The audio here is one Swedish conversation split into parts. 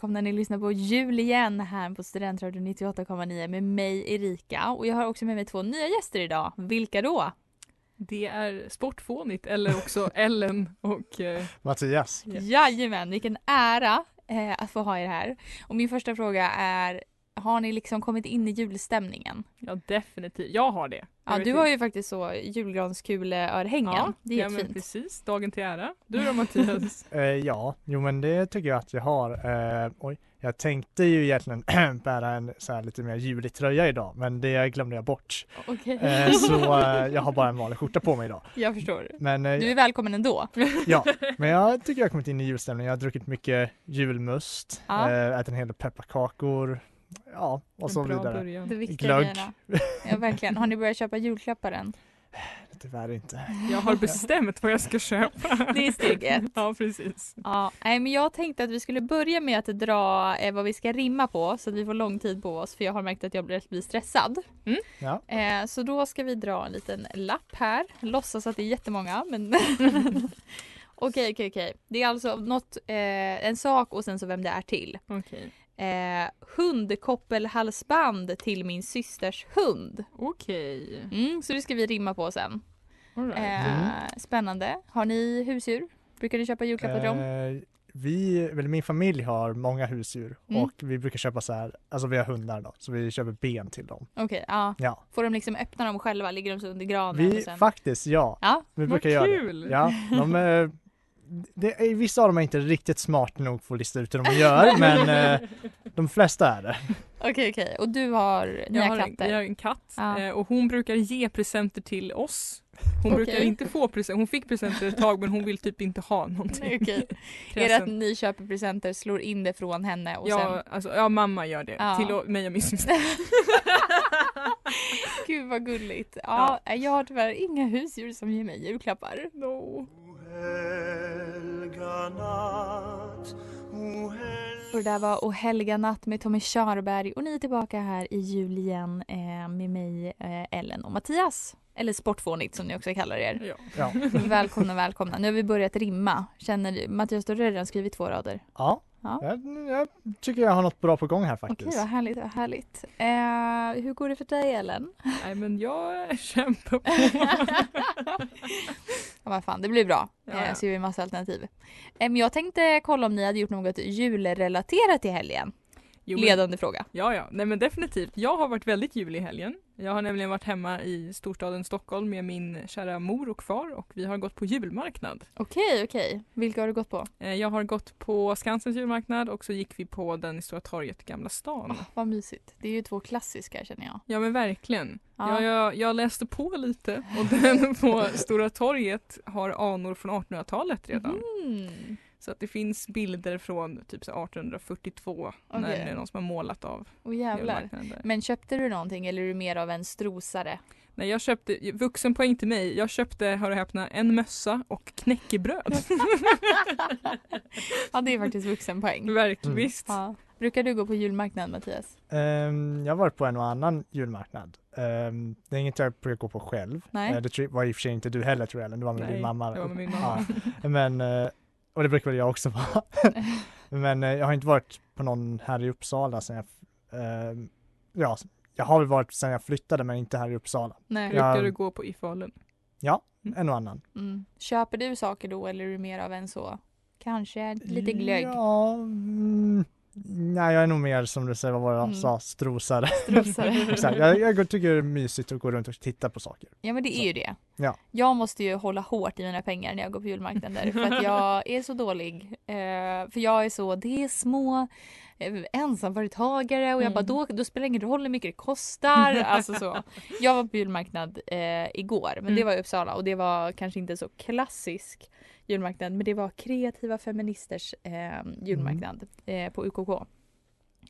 Välkomna ni lyssnar på Jul igen här på Studentradion 98,9 med mig Erika och jag har också med mig två nya gäster idag. Vilka då? Det är sportfånigt eller också Ellen och eh, Mattias. Ja. Jajamän, vilken ära eh, att få ha er här. Och min första fråga är, har ni liksom kommit in i julstämningen? ja definitivt, jag har det. Ja, du har ju faktiskt så julgranskuleörhängen. ja, det är ja, men fint. precis, dagen till ära. Du då Mattias? Eh, ja, jo men det tycker jag att jag har. Eh, oj, jag tänkte ju egentligen bära en så här lite mer julig tröja idag, men det glömde jag bort. Okej, Eh, så eh, jag har bara en vanlig skjorta på mig idag. jag förstår. Men eh, Du är välkommen ändå. ja, men jag tycker jag har kommit in i julstämningen. Jag har druckit mycket julmust, Ja. ätit en hel del pepparkakor, ja och så vidare. Det början. viktiga Glögg. grejerna. Ja, verkligen. Har ni börjat köpa julklappar än? Tyvärr inte. Jag har bestämt vad jag ska köpa. Det är steg ett. Ja precis. Ja, nej, men jag tänkte att vi skulle börja med att dra eh, vad vi ska rimma på så att vi får lång tid på oss för jag har märkt att jag blir, blir stressad. Ja. Eh, så då ska vi dra en liten lapp här. Låtsas att det är jättemånga men Okej, okej, okej. Det är alltså något, eh, en sak och sen så vem det är till. Okej. Eh, hundkoppelhalsband till min systers hund. Okej. Mm, så det ska vi rimma på sen. Right. Eh, Spännande. Har ni husdjur? Brukar ni köpa julklappar till dem? Eh, vi, eller min familj har många husdjur Mm. och vi brukar köpa så här, alltså vi har hundar då, så vi köper ben till dem. Okej, ja. Ja, Får de liksom öppna dem själva? Ligger de så under granen? vi och sen... faktiskt ja, Ja, vi Vad brukar göra kul! det. Ja, de, eh, det, vissa av dem är inte riktigt smarta nog för att lista ut hur de gör, men eh, de flesta är det. okej okej. Och du har, Jag har katter? jag har en katt Ja. eh, och hon brukar ge presenter till oss. Hon Okej. brukar inte få presenter, hon fick presenter ett tag men hon vill typ inte ha någonting. Okej. Är det att ni köper presenter, slår in det från henne och Ja, sen... alltså, ja, mamma gör det. Ja. Till och- mig och min syster. Gud vad gulligt. Ja, Jag har tyvärr inga husdjur som ger mig julklappar. No. Och det där var O helga natt med Tommy Körberg och ni är tillbaka här i jul igen eh, med mig, eh, Ellen och Mattias. Eller Sportfånigt som ni också kallar er. Ja. Ja, Välkomna, välkomna. Nu har vi börjat rimma. Känner du, Mattias, du har redan skrivit två rader. ja. Ja. Jag, jag tycker jag har något bra på gång här Okej, faktiskt. vad härligt, vad härligt. Eh, hur går det för dig, Ellen? Nej men jag kämpar på. ja, vad fan, det blir bra. Ja, Eh, ja. så gör vi massa alternativ. Jag tänkte kolla om ni hade gjort något julrelaterat i helgen. Jo, men- Ledande fråga. Ja, ja, nej men definitivt. Jag har varit väldigt julig i helgen. Jag har nämligen varit hemma i storstaden Stockholm med min kära mor och far och vi har gått på julmarknad. Okej, okej. Vilka har du gått på? Eh, Jag har gått på Skansens julmarknad och så gick vi på den i Stora torget i Gamla stan. Åh, vad mysigt. Det är ju två klassiska känner jag. Ja men verkligen. Ja. Ja. Jag, jag läste på lite och den på Stora torget har anor från 1800-talet redan. Mm. Så att det finns bilder från typ så 1842 när Okej. det är någon som har målat av Åh jävlar. Men köpte du någonting eller är du mer av en strosare? Nej jag köpte, vuxenpoäng till mig, jag köpte, hör och häpna, en mössa och knäckebröd. Ja det är faktiskt vuxenpoäng. Verkligen, Mm. visst. Ja. Brukar du gå på julmarknad Mattias? Ehm, jag har varit på en och annan julmarknad. Ehm, det är inget jag brukar gå på själv. Nej. Eh, det var i och för sig inte du heller tror jag, Ellen. Du var med Nej, din mamma. det var med min mamma. Ja. Men, eh, och det brukar väl jag också vara. Men eh, jag har inte varit på någon här i Uppsala sen jag, ehm, ja, jag har väl varit sen jag flyttade men inte här i Uppsala. Nej. Brukar Ja. du gå på i Falun? En och annan. Mm. Köper du saker då eller är du mer av en så, kanske lite glögg? Ja, mm, nej jag är nog mer som du säger, vad var det jag Mm. sa, strosare. Strosare. Exakt. Jag, jag tycker det är mysigt att gå runt och titta på saker. Ja men det är Så. ju det. Ja. Jag måste ju hålla hårt i mina pengar när jag går på julmarknader för att jag är så dålig. Eh, för jag är så, det är små eh, ensamföretagare och jag bara Mm. då, då spelar det ingen roll hur mycket det kostar. Alltså så. Jag var på julmarknad eh, igår men det Mm. var i Uppsala och det var kanske inte så klassisk julmarknad men det var kreativa feministers eh, julmarknad eh, på UKK.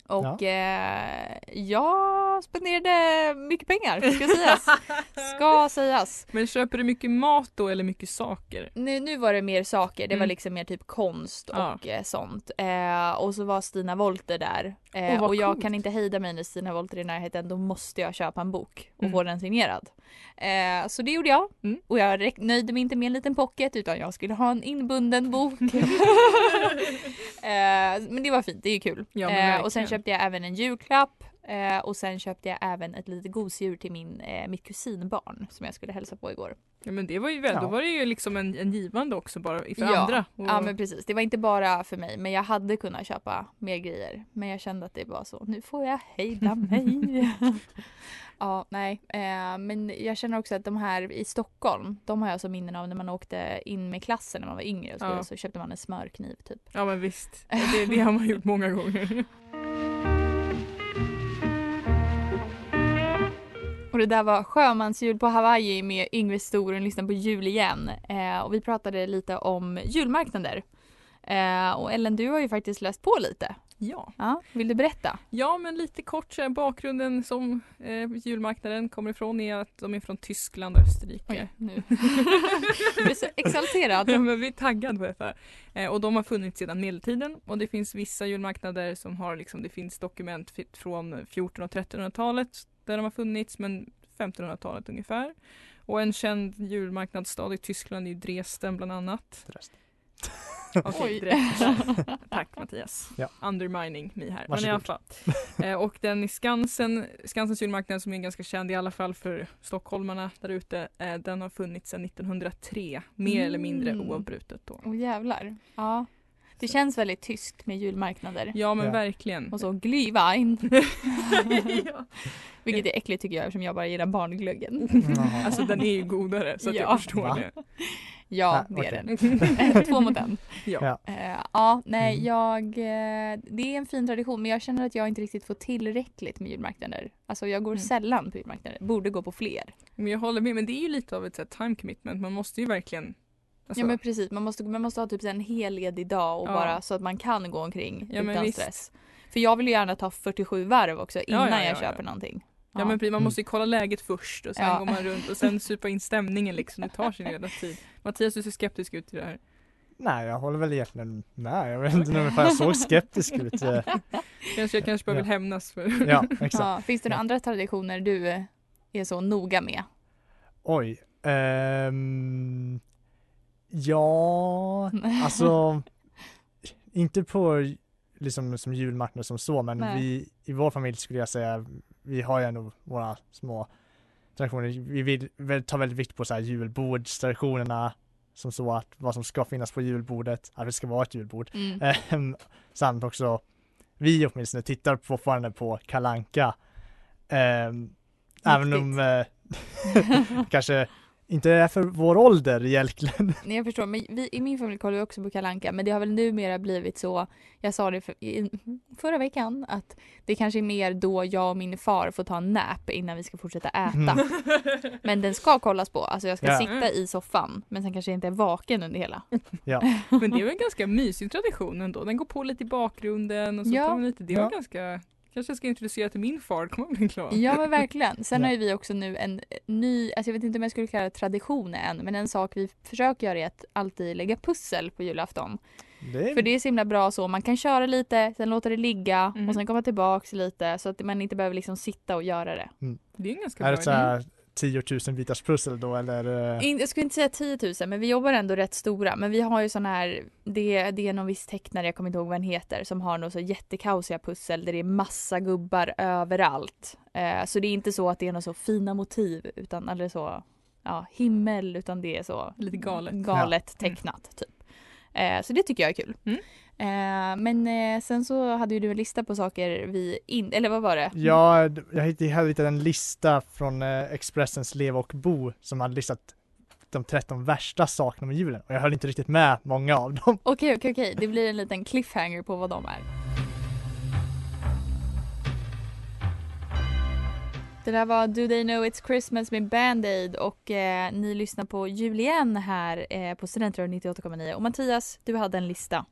Och eh, jag spenderade mycket pengar ska sägas. Ska sägas. Men köper du mycket mat då eller mycket saker? Nu, nu var det mer saker, det var Mm. liksom mer typ konst Ja. och eh, sånt. Eh, och så var Stina Wolter där. Vad och jag coolt. kan inte hejda mig när Stina Wolter är i närheten, då måste jag köpa en bok och Mm. få den signerad. Eh, så det gjorde jag. Mm. Och jag nöjde mig inte med en liten pocket utan jag skulle ha en inbunden bok. eh, men det var fint, det är kul. Ja, eh, och sen köpte jag även en julklapp. Eh, och sen köpte jag även ett litet gosedjur till min, eh, mitt kusinbarn som jag skulle hälsa på igår. Ja men det var ju väl, Ja. då var det ju liksom en, en givande också bara för Ja. andra. Och, Ja men precis, det var inte bara för mig men jag hade kunnat köpa mer grejer. Men jag kände att det var så, nu får jag hejda mig. ja, nej. Eh, men jag känner också att de här i Stockholm, de har jag så minnen av när man åkte in med klassen när man var yngre och så, Ja. så köpte man en smörkniv typ. ja men visst, det, det har man gjort många gånger. det där var Sjömansjul på Hawaii med Yngve Storen, lyssna på jul igen. Eh, och vi pratade lite om julmarknader. Eh, och Ellen, du har ju faktiskt läst på lite. Ja. Ja, vill du berätta? ja men lite kort så här, bakgrunden som eh, julmarknaden kommer ifrån är att de är från Tyskland och Österrike. Oj, nu. Jag blir så exalterad. Ja, men vi är taggade på detta. Eh, och de har funnits sedan medeltiden och det finns vissa julmarknader som har liksom, det finns dokument från 1400 och 1300-talet där de har funnits men 1500-talet ungefär. Och en känd julmarknadsstad i Tyskland är ju Dresden bland annat. Dresden. Okej, Oj. Dresden. Tack Mattias. Ja. Undermining me här. Men i alla fall. Eh, och den i Skansen, Skansens julmarknad som är ganska känd i alla fall för stockholmarna där ute. Eh, den har funnits sedan 1903. Mer eller mindre Mm. oavbrutet då. Åh jävlar. Ja. Det känns väldigt tyskt med julmarknader. Ja men Ja. verkligen. Och så glühwein. ja. Vilket är äckligt tycker jag eftersom jag bara gillar barnglöggen. Alltså den är ju godare så att Ja. jag förstår Va? det. Ja, Ah, det är den. Två mot en. Ja. Ja. Eh, ja, nej, Mm. jag... eh, det är en fin tradition men jag känner att jag inte riktigt får tillräckligt med julmarknader. Alltså jag går Mm. sällan på julmarknader. Borde gå på fler. Men jag håller med, men det är ju lite av ett så här, time commitment. Man måste ju verkligen alltså, ja men precis, man måste, man måste ha typ en hel ledig dag och Ja. bara så att man kan gå omkring Ja, utan visst. stress. För jag vill ju gärna ta 47 varv också innan ja, ja, jag ja. köper någonting. Ja men man måste ju kolla läget först och sen Ja. går man runt och sen supa in stämningen liksom. Det tar sin hela tid. Mattias du ser skeptisk ut i det här. Nej, jag håller väl egentligen med. Jag vet inte ungefär jag såg skeptisk ut. Kanske jag kanske bara vill Ja. hämnas för Ja, exakt. Ja, finns det några Ja. andra traditioner du är så noga med? Oj. ehm, ja, alltså inte på liksom som julmarknad som så, men Nej. vi i vår familj skulle jag säga, vi har ju ändå våra små traditioner. Vi vill väl ta väldigt vikt på så här julbordstraditionerna som så att vad som ska finnas på julbordet, att det ska vara ett julbord. Mm. Ehm, samt också, vi åtminstone tittar fortfarande på Kalanka. Um, även om eh, kanske inte är för vår ålder egentligen. Nej, jag förstår, men vi, i min familj kollar vi också på Kalanka men det har väl numera blivit så, jag sa det för, i, förra veckan, att det kanske är mer då jag och min far får ta en nap innan vi ska fortsätta äta. Mm. Men den ska kollas på, alltså jag ska Ja. sitta i soffan men sen kanske jag inte är vaken under hela. Men det är väl en ganska mysig tradition ändå. Den går på lite i bakgrunden och så Ja. tar man lite. Det var Ja. ganska Kanske jag ska introducera till min far, kommer bli glad. Ja men verkligen. Sen har ju vi också nu en ny, alltså jag vet inte om jag skulle kalla det tradition än, men en sak vi försöker göra är att alltid lägga pussel på julafton. Det är, För det är så himla bra så, man kan köra lite, sen låta det ligga Mm. och sen komma tillbaks lite så att man inte behöver liksom sitta och göra det. Det är en ganska är bra det så här 10 000 bitars pussel då eller? eh, In, jag skulle inte säga 10 000 men vi jobbar ändå rätt stora. Men vi har ju sån här, det, det är någon viss tecknare, jag kommer inte ihåg vad den heter, som har något så jättekaosiga pussel där det är massa gubbar överallt. Eh, så det är inte så att det är några så fina motiv utan eller så, ja himmel utan det är så Lite galet. galet Ja. Mm. tecknat typ. Eh, så det tycker jag är kul. Mm. Eh, men eh, sen så hade ju du en lista på saker vi in, eller vad var det? Ja, jag hade hittat en lista från eh, Expressens Leva och Bo som hade listat de 13 värsta sakerna med julen och jag höll inte riktigt med många av dem. Okej, okej, okej. Det blir en liten cliffhanger på vad de är. Det där var Do They Know It's Christmas med Band-Aid och eh, ni lyssnar på Julien här eh, på Studentradion 98,9 och Mattias, du hade en lista.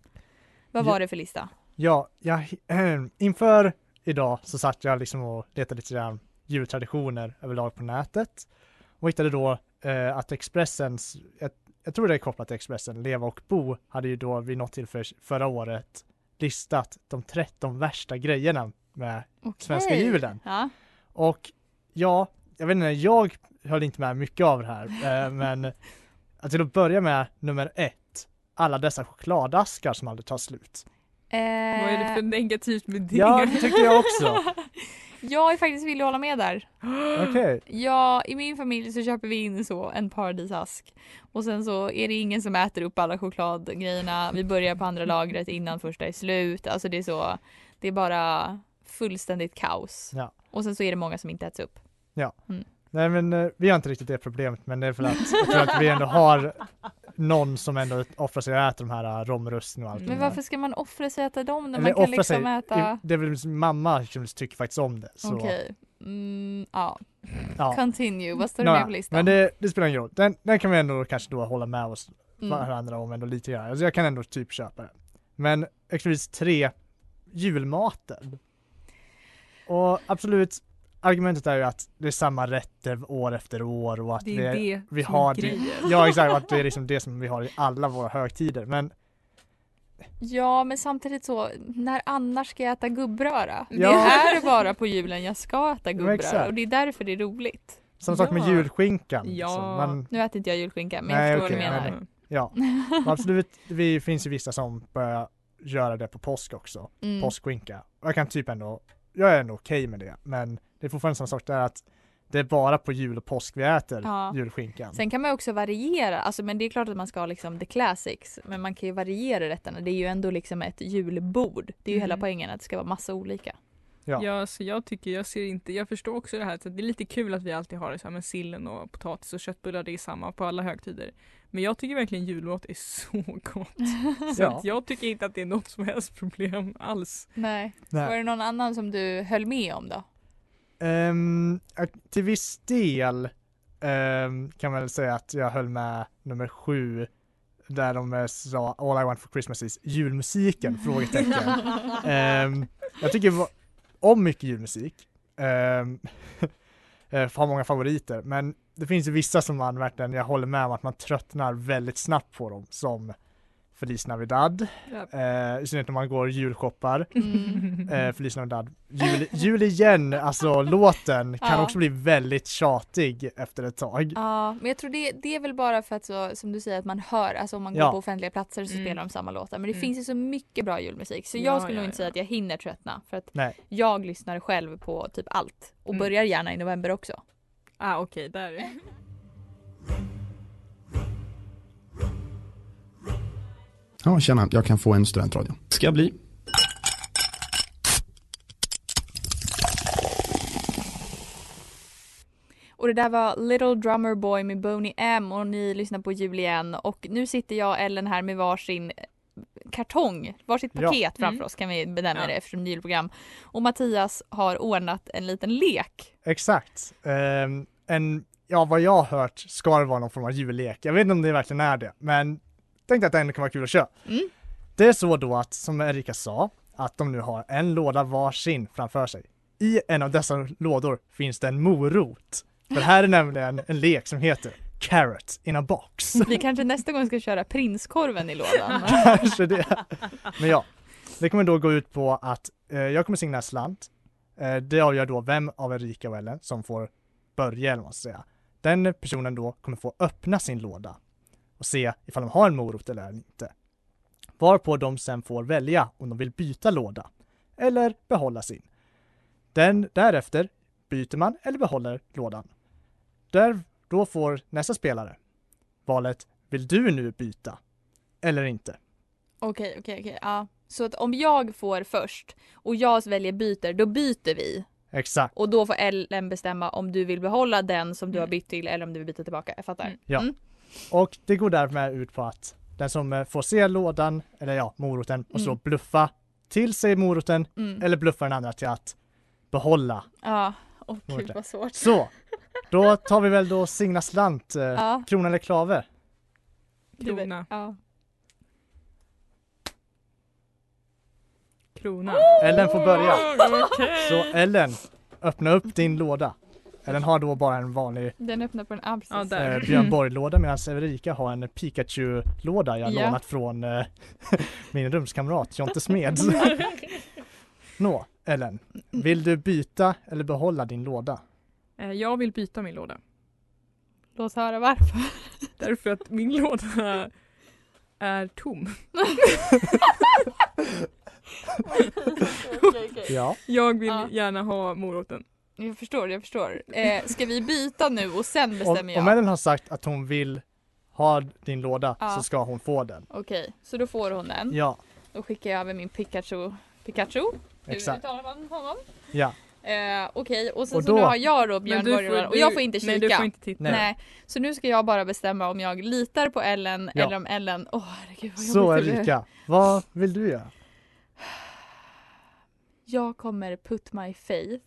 Vad Ja. var det för lista? Ja, jag, hi- inför idag så satt jag liksom och letade lite grann jultraditioner överlag på nätet och hittade då eh, att Expressens, jag, jag tror det är kopplat till Expressen, Leva och Bo hade ju då vid något tillfälle förra året listat de 13 värsta grejerna med svenska Okej. julen. Ja. Och ja, jag vet inte, jag höll inte med mycket av det här, eh, men till att börja med nummer ett, alla dessa chokladaskar som aldrig tar slut. Eh, Vad är det för negativt med det? Ja, det tycker jag också. jag är faktiskt villig att hålla med där. Okej. Ja, i min familj så köper vi in så en paradisask. Och sen så är det ingen som äter upp alla chokladgrejerna. Vi börjar på andra lagret innan första är slut. Alltså det är så, det är bara fullständigt kaos. Ja. Och sen så är det många som inte äts upp. Nej men eh, vi har inte riktigt det problemet men det är för att jag tror att vi ändå har någon som ändå offrar sig och äter de här uh, romrusten och allt Men varför ska man offra sig och äta dem när Eller man kan liksom sig, äta... det är väl mamma som tycker faktiskt om det. Okej. Mm, ja. ja. Continue. Vad står det mer på listan? Men det, det spelar ingen roll. Den, den kan vi ändå kanske då hålla med oss Mm. varandra om ändå lite grann. Alltså jag kan ändå typ köpa det. Men exempelvis tre, julmaten. Och absolut, argumentet är ju att det är samma rätter år efter år och att Det är vi, det vi som har grejen. Ja exakt, att det är liksom det som vi har i alla våra högtider. Men Ja, men samtidigt så, när annars ska jag äta gubbröra? Det Ja. är bara på julen jag ska äta gubbröra och det är därför det är roligt. samma sak med julskinkan. Ja. Liksom. Man, Nu äter inte jag julskinka, men Nej, jag förstår okej, vad du menar. ja, och absolut, det finns ju vissa som börjar göra det på påsk också. Mm. påskskinka. Jag kan typ ändå, jag är ändå okej med det, men det är fortfarande samma sak där att det är bara på jul och påsk vi äter Ja. julskinkan. Sen kan man också variera, alltså, men det är klart att man ska ha liksom the classics, men man kan ju variera rätterna. Det är ju ändå liksom ett julbord. Det är ju hela Mm. poängen att det ska vara massa olika. Ja. Ja, så jag tycker, jag ser inte, jag förstår också det här, så det är lite kul att vi alltid har det så här med sillen och potatis och köttbullar, det är samma på alla högtider. Men jag tycker verkligen julmat är så gott. Så Ja. att jag tycker inte att det är något som helst problem alls. Nej. Nej. Var det någon annan som du höll med om då? Att till viss del ehm, kan man väl säga att jag höll med nummer sju där de sa All I want for Christmas is julmusiken? Frågetecken. Ehm, jag tycker om mycket julmusik. Ehm, eh, har många favoriter, men det finns ju vissa som man verkligen, jag håller med om att man tröttnar väldigt snabbt på dem, som Feliz Navidad, Ja. eh, i synnerhet när man går och julshoppar. Mm. Eh, Feliz Navidad. Jul, jul igen, alltså låten kan Ja. också bli väldigt tjatig efter ett tag. Ja, men jag tror det, det är väl bara för att så, som du säger att man hör, alltså om man går Ja. på offentliga platser så Mm. spelar de samma låtar. Men det Mm. finns ju så mycket bra julmusik så Ja, jag skulle ja, nog inte ja. säga att jag hinner tröttna för att Nej. jag lyssnar själv på typ allt och Mm. börjar gärna i november också. Ah, okej, där. Ja, tjena, jag kan få en studentradio. Ska jag bli? Och det där var Little Drummer Boy med Boney M och ni lyssnar på jul igen och nu sitter jag och Ellen här med varsin kartong, varsitt Ja. paket framför Mm. oss kan vi benämna Ja. det eftersom det är julprogram. Och Mattias har ordnat en liten lek. Exakt. Ehm, en, ja vad jag har hört ska det vara någon form av jullek. Jag vet inte om det verkligen är det, men tänkte att ändå kan vara kul att köra. Mm. Det är så då att, som Erika sa, att de nu har en låda varsin framför sig. I en av dessa lådor finns det en morot. För här är nämligen en lek som heter carrot in a box. Vi kanske nästa gång ska köra prinskorven i lådan. Kanske det. Men ja, det kommer då gå ut på att eh, jag kommer signa en slant. Eh, det avgör då vem av Erika och Ellen som får börja, eller vad man ska säga. Den personen då kommer få öppna sin låda och se ifall de har en morot eller inte. Varpå de sen får välja om de vill byta låda eller behålla sin. Den därefter byter man eller behåller lådan. Där, då får nästa spelare valet, vill du nu byta eller inte? Okej, okej, okej. Ja. Så att om jag får först och jag väljer byter, då byter vi. Exakt. Och då får Ellen bestämma om du vill behålla den som du har bytt till eller om du vill byta tillbaka. Jag fattar. Mm. Ja. Mm. Och det går därmed ut på att den som eh, får se lådan, eller ja, moroten, och så Mm. bluffa till sig moroten Mm. eller bluffa den andra till att behålla. Ja. Åh gud vad svårt. Så, då tar vi väl då Signa slant, eh, Ja. krona eller klave? Krona. Ja. Krona. Ellen får börja. Okej. Så Ellen, öppna upp din låda. Ellen har då bara en vanlig Den öppnar på en app. Ja, eh, Björn Borg-låda medan Everika har en Pikachu-låda jag Ja. lånat från eh, min rumskamrat Jonte Smeds. Nå, Ellen, vill du byta eller behålla din låda? Eh, Jag vill byta min låda. Låt höra varför. Därför att min låda är tom. Ja. Jag vill Ja. gärna ha moroten. Jag förstår, jag förstår. Eh, ska vi byta nu och sen Om, bestämmer jag? om Ellen har sagt att hon vill ha din låda Ja. så ska hon få den. Okej, så då får hon den. Ja, Då skickar jag över min Pikachu. Pikachu? Hur exakt. uttalar man honom? Ja. Eh, Okej, och sen Och så då- nu har jag då Björn du Borg och jag får inte kika. Nej, du får inte titta. Nej. Nej. Så nu ska jag bara bestämma om jag litar på Ellen Ja. eller om Ellen... Åh herregud vad Så. Erika, vad vill du göra? Jag kommer put my faith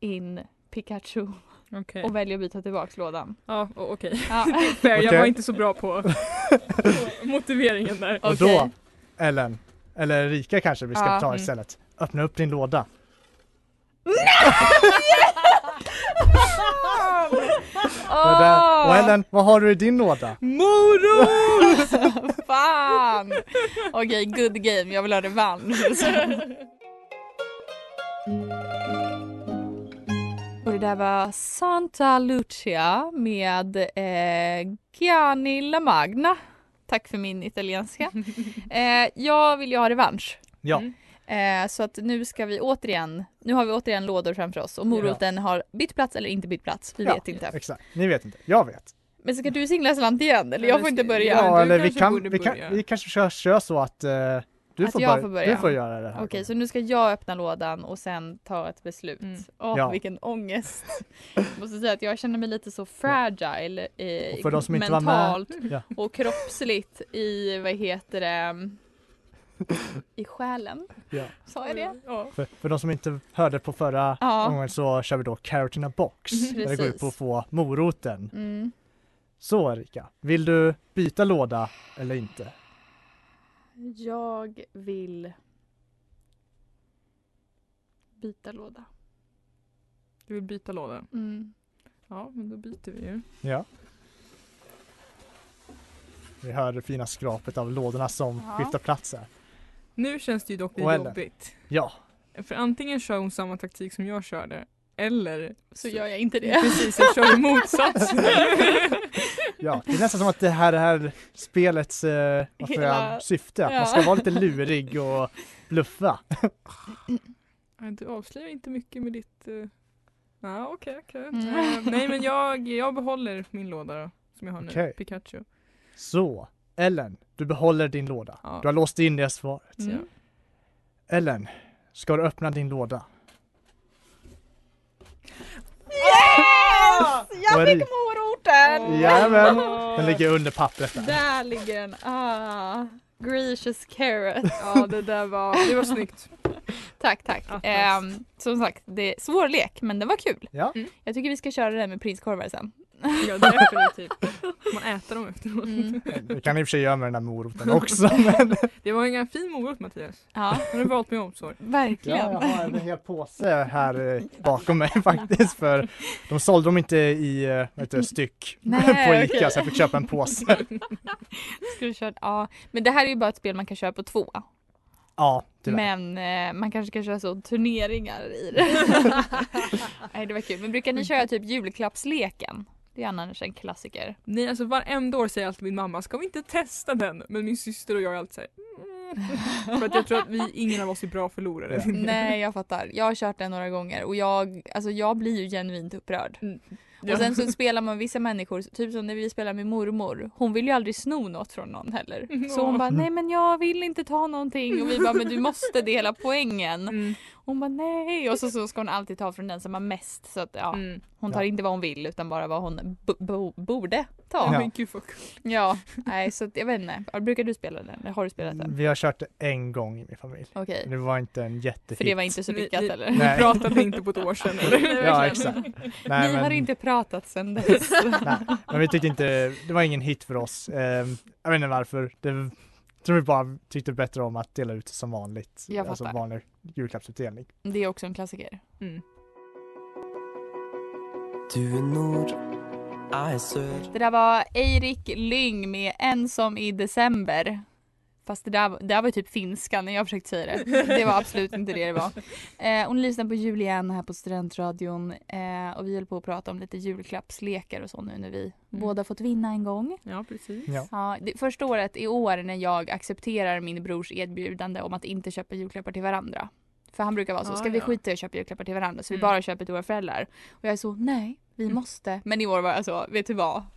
in Pikachu Okej. och välja att byta tillbaks lådan. Ja, okej. Ja. Fair, jag Okej. var inte så bra på, på motiveringen där. Och Okej. då, Ellen, eller Erika kanske vi ska Ja, ta mm. istället. Öppna upp din låda. Och, där, och Ellen, vad har du i din låda? Morot! Fan! Okej, good game. Jag vill ha revansch. Där var Santa Lucia med eh, Gianni La Magna. Tack för min italienska. Eh, jag vill ju ha revansch. Ja, Mm. Eh, så att nu ska vi återigen, nu har vi återigen lådor framför oss och moroten har bytt plats eller inte bytt plats. Vi Ja. vet inte. exakt. Ni vet inte. Jag vet. Men ska du singla slant igen eller? Ja, Jag får inte börja. Ja, Ja, eller vi kanske kan, vi kan, vi kanske kör, kör så att eh, du, Att får jag börja, får börja. du får göra det här. Okej, så nu ska jag öppna lådan och sen ta ett beslut. Mm. Åh, Ja. vilken ångest. Jag måste säga att jag känner mig lite så fragile eh, Och för de som inte var med- mentalt Ja. och kroppsligt i, vad heter det, i själen. Ja. Sa jag det? Ja. För, för de som inte hörde på förra Ja. gången så kör vi då Carrot in a box. Mhm, där det går ut på att få moroten. Mm. Så Erika, vill du byta låda eller inte? Jag vill byta låda. Du vill byta låda? Mm. Ja, men då byter vi ju. Ja. Vi hör det fina skrapet av lådorna som Ja. skiftar plats här. Nu känns det ju dock lite jobbigt. Ja, För antingen kör hon samma taktik som jag körde, eller Så gör jag inte det. Precis, jag kör motsats. ja. det är nästan som att det här är spelets eh, Hela- syfte. Att ja. man ska vara lite lurig och bluffa. Du avslöjar inte mycket med ditt... Uh... Ja, okej, okej. Mm. Eh, nej, men jag, jag behåller min låda då, som jag har nu, Okej. Pikachu. Så, Ellen, du behåller din låda. Ja. Du har låst in det svaret. Mm. Ja. Ellen, ska du öppna din låda? Yes! Jag Vad är fick moroten! Jajamän, den ligger under pappret där. Där ligger den. Ah, gracious carrot. ja, det där var, det var snyggt. Tack, tack. Attans. Ehm, som sagt, det är svår lek men det var kul. Ja, Mm. Jag tycker vi ska köra det med prinskorvar sen. Ja definitivt. Man äter dem efteråt. Mm. Det kan i och för sig göra med den där moroten också. Men Det var en fin morot Mattias. Ja, Har du valt med omsorg? verkligen. ja, jag har en hel påse här eh, bakom mig faktiskt för de sålde dem inte i eh, det, styck Nej, på Ica okej. så jag fick köpa en påse. Ska du köra? Ja, men det här är ju bara ett spel man kan köra på två. Ja, tyvärr. Men eh, man kanske kan köra så turneringar i det. Nej det var kul. Men brukar ni köra typ julklappsleken? Det är annars en klassiker. Nej alltså varenda år säger alltid min mamma, ska vi inte testa den? Men min syster och jag är alltid såhär mm. För att jag tror att vi, ingen av oss är bra förlorare. Nej jag fattar. Jag har kört den några gånger och jag, alltså jag blir ju genuint upprörd. Ja. Och sen så spelar man vissa människor, typ som när vi spelar med mormor. Hon vill ju aldrig sno något från någon heller. Så hon bara, nej men jag vill inte ta någonting. Och vi bara, men du måste dela poängen. Hon bara, nej. Och så, så ska hon alltid ta från den som har mest. Så att ja, Mm. hon tar Ja. inte vad hon vill utan bara vad hon bo- bo- borde ta. Ja. Men gud vad. Ja, nej så att, jag vet inte. Brukar du spela den? Har du spelat den? Vi har kört det en gång i min familj. Okej. Det var inte en jättehit. För det var inte så lyckat ni- eller? Ni Nej. pratade inte på ett år sedan eller? Ja exakt. Nej, Ni har men- inte pratat sedan dess. Nej, men vi tyckte inte, det var ingen hit för oss. Eh, jag vet inte varför. Det, jag tror vi bara tyckte bättre om att dela ut som vanligt. Jag alltså fattar. vanlig julklappsutdelning. Det är också en klassiker. Mm. Du är nord, jag är söd Det där var Eirik Lyng med En som i december. Fast det där, det där var ju typ finska när jag försökte säga det. Det var absolut inte det det var. Eh, ni lyssnar på Julian här på Studentradion. Eh, och vi höll på att prata om lite julklappslekar och så nu när vi båda fått vinna en gång. Ja precis. Ja. Ja, det, första året i år när jag accepterar min brors erbjudande om att inte köpa julklappar till varandra. För han brukar vara så, Ah, ska vi ja. skita i att köpa julklappar till varandra så vi Mm. bara köper till våra föräldrar. Och jag är så, nej, vi Mm. måste. Men i år var jag så, vet du vad?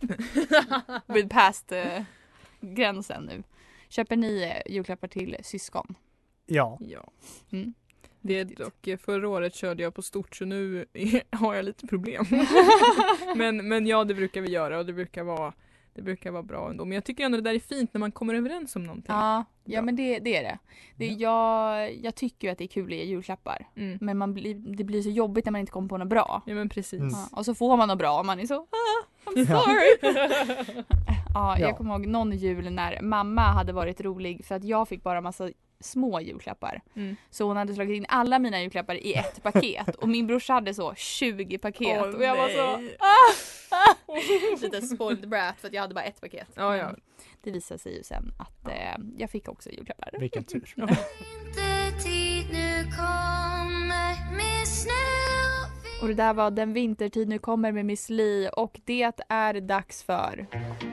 We're past eh, gränsen nu. Köper ni eh, julklappar till syskon? Ja, Ja. Mm. Det är dock, eh, förra året körde jag på stort så nu har jag lite problem. men, men ja det brukar vi göra och det brukar vara det brukar vara bra ändå. Men jag tycker ändå det där är fint när man kommer överens om någonting. Ja, ja men det, det är det. det jag, jag tycker ju att det är kul att ge julklappar. Mm. Men man blir, det blir så jobbigt när man inte kommer på något bra. Ja men precis. Mm. Ja, och så får man något bra och man är så ah, I'm Ja. sorry. ja, jag Ja. kommer ihåg någon jul när mamma hade varit rolig för att jag fick bara massa små julklappar. Mm. Så hon hade slagit in alla mina julklappar i ett paket och min brorsa hade så 20 paket Åh, och jag var så nej. ah, lite spoiled brat för att jag hade bara ett paket. Ja, ja. Det visade sig ju sen att eh, jag fick också julklappar. vilken tur. och det där var Den vintertid nu kommer med Miss Li och det är dags för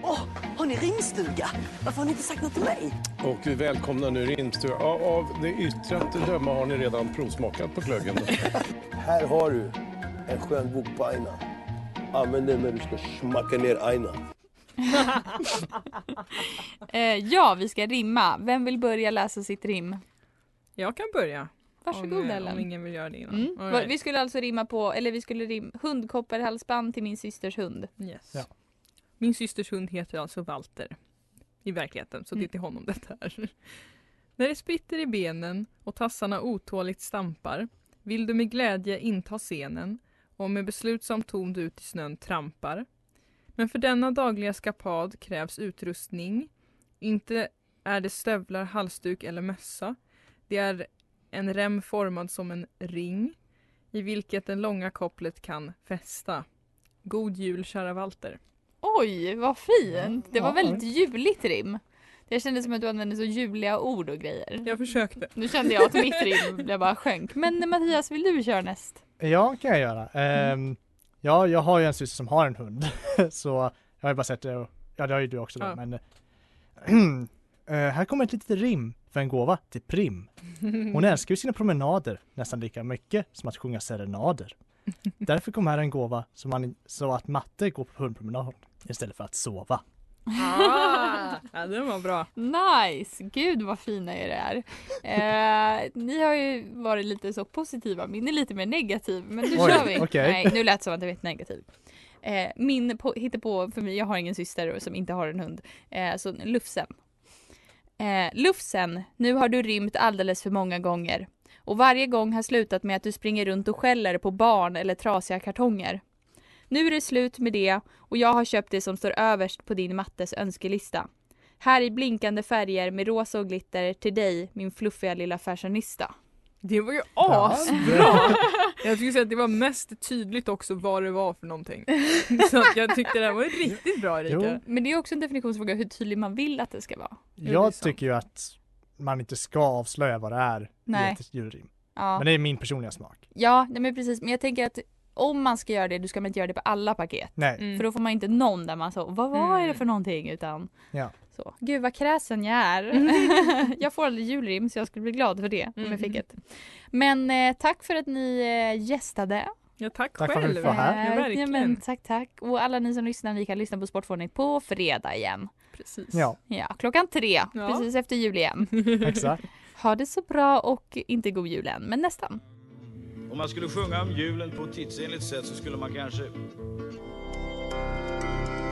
Åh, har ni rimstuga? Varför har ni inte sagt något till mig? Och vi välkomnar nu Rimstuga. Ja, Av det yttre att döma har ni redan provsmakat på glöggen. Här har du en skön bok på aina. Använd den när du ska smacka ner aina. eh, Ja, vi ska rimma. Vem vill börja läsa sitt rim? Jag kan börja. Varsågod om, eh, Ellen. Om ingen vill göra det innan. Mm. Right. Vi skulle alltså rimma på, eller vi skulle rimma hundkopparhalsband till min systers hund. Yes. Ja. Min systers hund heter alltså Walter. I verkligheten, så det är Mm. till honom detta är. När det spritter i benen och tassarna otåligt stampar vill du med glädje inta scenen och med beslutsam ton du ut i snön trampar. Men för denna dagliga skapad krävs utrustning. Inte är det stövlar, halsduk eller mössa. Det är en rem formad som en ring i vilket det långa kopplet kan fästa. God jul kära Walter. Oj, vad fint! Det var väldigt juligt rim. Det kändes som att du använde så juliga ord och grejer. Jag försökte. Nu kände jag att mitt rim blev bara sjönk. Men Mattias, vill du köra näst? Ja, kan jag göra. Ehm, ja, jag har ju en syster som har en hund. så jag har ju bara sett det och, ja det har ju du också då, Ja. men eh, här kommer ett litet rim för en gåva till Prim. Hon älskar ju sina promenader nästan lika mycket som att sjunga serenader. Därför kom här en gåva så, man, så att matte går på hundpromenad istället för att sova. Ah, ja, den var bra. Nice! Gud vad fina er är. Eh, ni har ju varit lite så positiva, min är lite mer negativ. Men nu Oj, kör vi. okej. Nej, nu lät det som att jag vet negativ. Eh, min på, på för mig, jag har ingen syster som inte har en hund. Eh, så Lufsen. Eh, Lufsen, nu har du rymt alldeles för många gånger. Och varje gång har slutat med att du springer runt och skäller på barn eller trasiga kartonger. Nu är det slut med det och jag har köpt det som står överst på din mattes önskelista. Här i blinkande färger med rosa och glitter till dig, min fluffiga lilla fashionista. Det var ju asbra! Jag skulle säga att det var mest tydligt också vad det var för någonting. Så att jag tyckte det här var riktigt bra Erika. Men det är också en definitionsfråga hur tydlig man vill att det ska vara. Jag tycker ju att man inte ska avslöja vad det är Nej. i ett julrim. Ja. Men det är min personliga smak. Ja, nej men precis. Men jag tänker att om man ska göra det, då ska man inte göra det på alla paket. Nej. Mm. För då får man inte någon där man så, vad var Mm. det för någonting? Utan Ja. Så, gud vad kräsen jag är. jag får aldrig julrim så jag skulle bli glad för det om jag fick ett. Men eh, tack för att ni eh, gästade. Ja tack, Tack för att själv. vi får vara här. Ja, Ja, men, tack tack. Och alla ni som lyssnar, ni kan lyssna på Sportförordning på fredag igen. Precis. Ja, Ja, klockan tre, Ja. precis efter jul igen. exakt. Ha det så bra och inte god jul än, men nästan. Om man skulle sjunga om julen på ett tidsenligt sätt så skulle man kanske...